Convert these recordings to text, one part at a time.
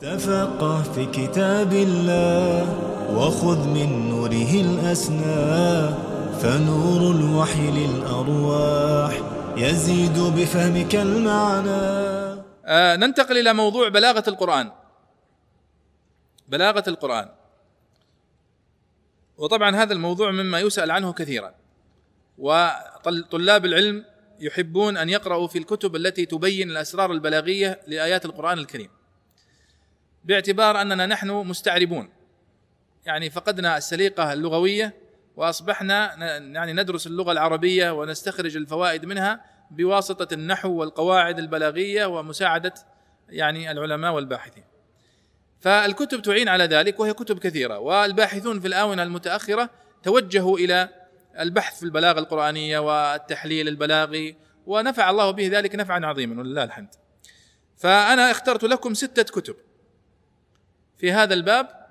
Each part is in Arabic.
تفقه في كتاب الله وخذ من نوره الأسنى فنور الوحي للأرواح يزيد بفهمك المعنى. آه ننتقل إلى موضوع بلاغة القرآن. بلاغة القرآن. وطبعا هذا الموضوع مما يسأل عنه كثيرا. وطلاب العلم يحبون أن يقرأوا في الكتب التي تبين الأسرار البلاغية لآيات القرآن الكريم. باعتبار أننا نحن مستعربون يعني فقدنا السليقة اللغوية وأصبحنا يعني ندرس اللغة العربية ونستخرج الفوائد منها بواسطة النحو والقواعد البلاغية ومساعدة يعني العلماء والباحثين. فالكتب تعين على ذلك وهي كتب كثيرة والباحثون في الآونة المتأخرة توجهوا إلى البحث في البلاغة القرآنية والتحليل البلاغي ونفع الله به ذلك نفعا عظيما ولله الحمد. فأنا اخترت لكم ستة كتب في هذا الباب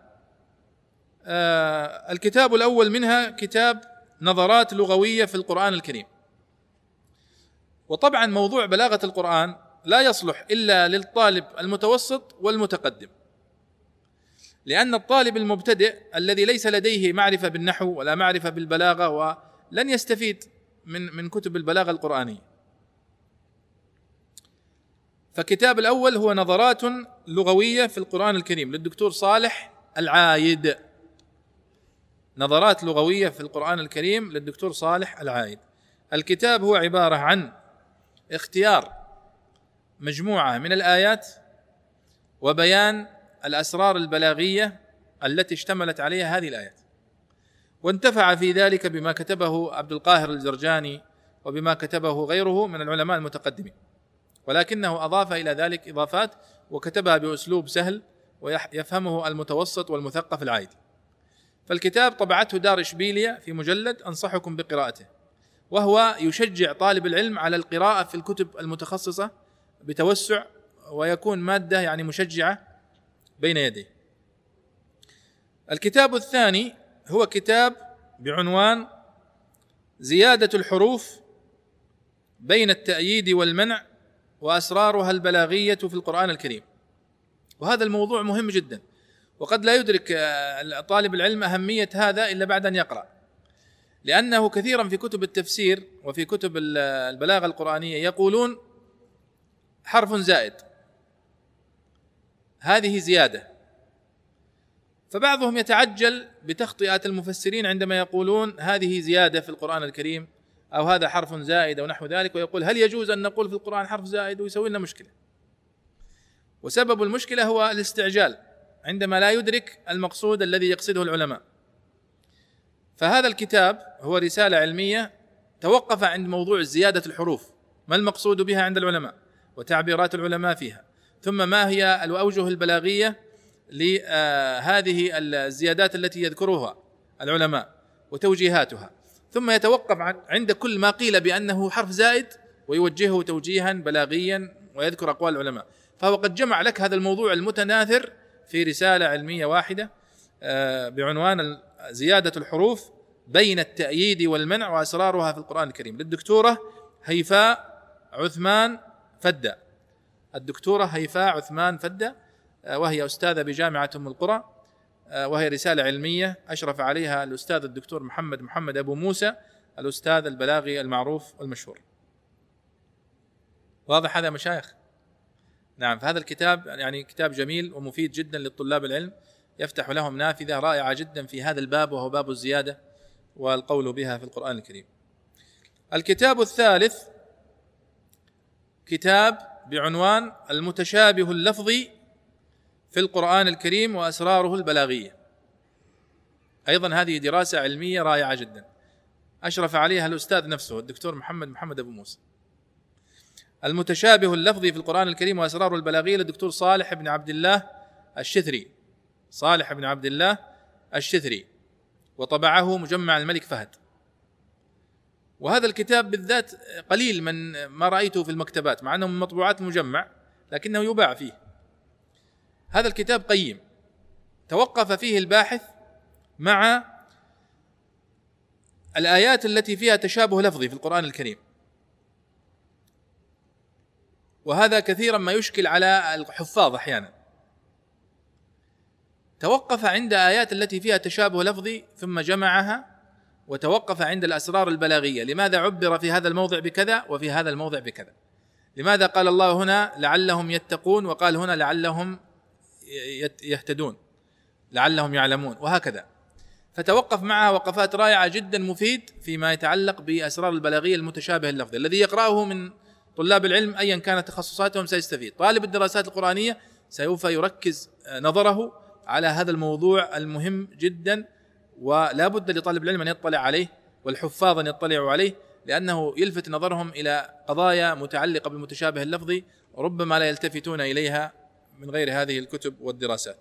آه الكتاب الأول منها كتاب نظرات لغوية في القرآن الكريم. وطبعا موضوع بلاغة القرآن لا يصلح إلا للطالب المتوسط والمتقدم. لأن الطالب المبتدئ الذي ليس لديه معرفة بالنحو ولا معرفة بالبلاغة ولن يستفيد من من كتب البلاغة القرآنية. فكتاب الأول هو نظرات لغوية في القرآن الكريم للدكتور صالح العايد. نظرات لغوية في القرآن الكريم للدكتور صالح العايد. الكتاب هو عبارة عن اختيار مجموعة من الآيات وبيان الأسرار البلاغية التي اشتملت عليها هذه الآيات. وانتفع في ذلك بما كتبه عبد القاهر الجرجاني وبما كتبه غيره من العلماء المتقدمين. ولكنه أضاف إلى ذلك إضافات وكتبها بأسلوب سهل ويفهمه المتوسط والمثقف العادي. فالكتاب طبعته دار اشبيليا في مجلد أنصحكم بقراءته وهو يشجع طالب العلم على القراءة في الكتب المتخصصة بتوسع ويكون مادة يعني مشجعة بين يديه. الكتاب الثاني هو كتاب بعنوان زيادة الحروف بين التأييد والمنع وأسرارها البلاغية في القرآن الكريم. وهذا الموضوع مهم جدا. وقد لا يدرك طالب العلم أهمية هذا إلا بعد أن يقرأ. لأنه كثيرا في كتب التفسير وفي كتب البلاغة القرآنية يقولون حرف زائد. هذه زيادة. فبعضهم يتعجل بتخطئه المفسرين عندما يقولون هذه زيادة في القرآن الكريم. أو هذا حرف زائد أو نحو ذلك ويقول هل يجوز أن نقول في القرآن حرف زائد؟ ويسوي لنا مشكلة. وسبب المشكلة هو الاستعجال عندما لا يدرك المقصود الذي يقصده العلماء. فهذا الكتاب هو رسالة علمية توقف عند موضوع زيادة الحروف ما المقصود بها عند العلماء؟ وتعبيرات العلماء فيها. ثم ما هي الأوجه البلاغية لهذه الزيادات التي يذكرها العلماء وتوجيهاتها؟ ثم يتوقف عند كل ما قيل بأنه حرف زائد ويوجهه توجيها بلاغيا ويذكر أقوال العلماء. فهو قد جمع لك هذا الموضوع المتناثر في رسالة علمية واحدة آه، بعنوان زيادة الحروف بين التأييد والمنع وأسرارها في القرآن الكريم. للدكتورة هيفاء عثمان فدة الدكتورة هيفاء عثمان فدة آه، وهي أستاذة بجامعة أم القرى. وهي رسالة علمية أشرف عليها الأستاذ الدكتور محمد محمد أبو موسى الأستاذ البلاغي المعروف والمشهور. واضح هذا مشايخ؟ نعم فهذا الكتاب يعني كتاب جميل ومفيد جدا للطلاب العلم يفتح لهم نافذة رائعة جدا في هذا الباب وهو باب الزيادة والقول بها في القرآن الكريم. الكتاب الثالث كتاب بعنوان المتشابه اللفظي في القرآن الكريم وأسراره البلاغية. أيضا هذه دراسة علمية رائعة جدا. أشرف عليها الأستاذ نفسه الدكتور محمد محمد أبو موسى. المتشابه اللفظي في القرآن الكريم وأسراره البلاغية للدكتور صالح بن عبد الله الشثري. صالح بن عبد الله الشثري. وطبعه مجمع الملك فهد. وهذا الكتاب بالذات قليل من ما رأيته في المكتبات مع أنه من مطبوعات المجمع لكنه يباع فيه. هذا الكتاب قيم. توقف فيه الباحث مع الآيات التي فيها تشابه لفظي في القرآن الكريم. وهذا كثيرا ما يشكل على الحفاظ أحيانا. توقف عند آيات التي فيها تشابه لفظي ثم جمعها وتوقف عند الأسرار البلاغية. لماذا عبر في هذا الموضع بكذا وفي هذا الموضع بكذا؟ لماذا قال الله هنا لعلهم يتقون وقال هنا لعلهم يهتدون لعلهم يعلمون وهكذا. فتوقف معها وقفات رائعة جدا مفيد فيما يتعلق بأسرار البلاغية المتشابه اللفظي الذي يقرأه من طلاب العلم أيا كانت تخصصاتهم سيستفيد. طالب الدراسات القرآنية سوف يركز نظره على هذا الموضوع المهم جدا ولا بد لطالب العلم أن يطلع عليه والحفاظ أن يطلعوا عليه لأنه يلفت نظرهم إلى قضايا متعلقة بالمتشابه اللفظي ربما لا يلتفتون إليها من غير هذه الكتب والدراسات.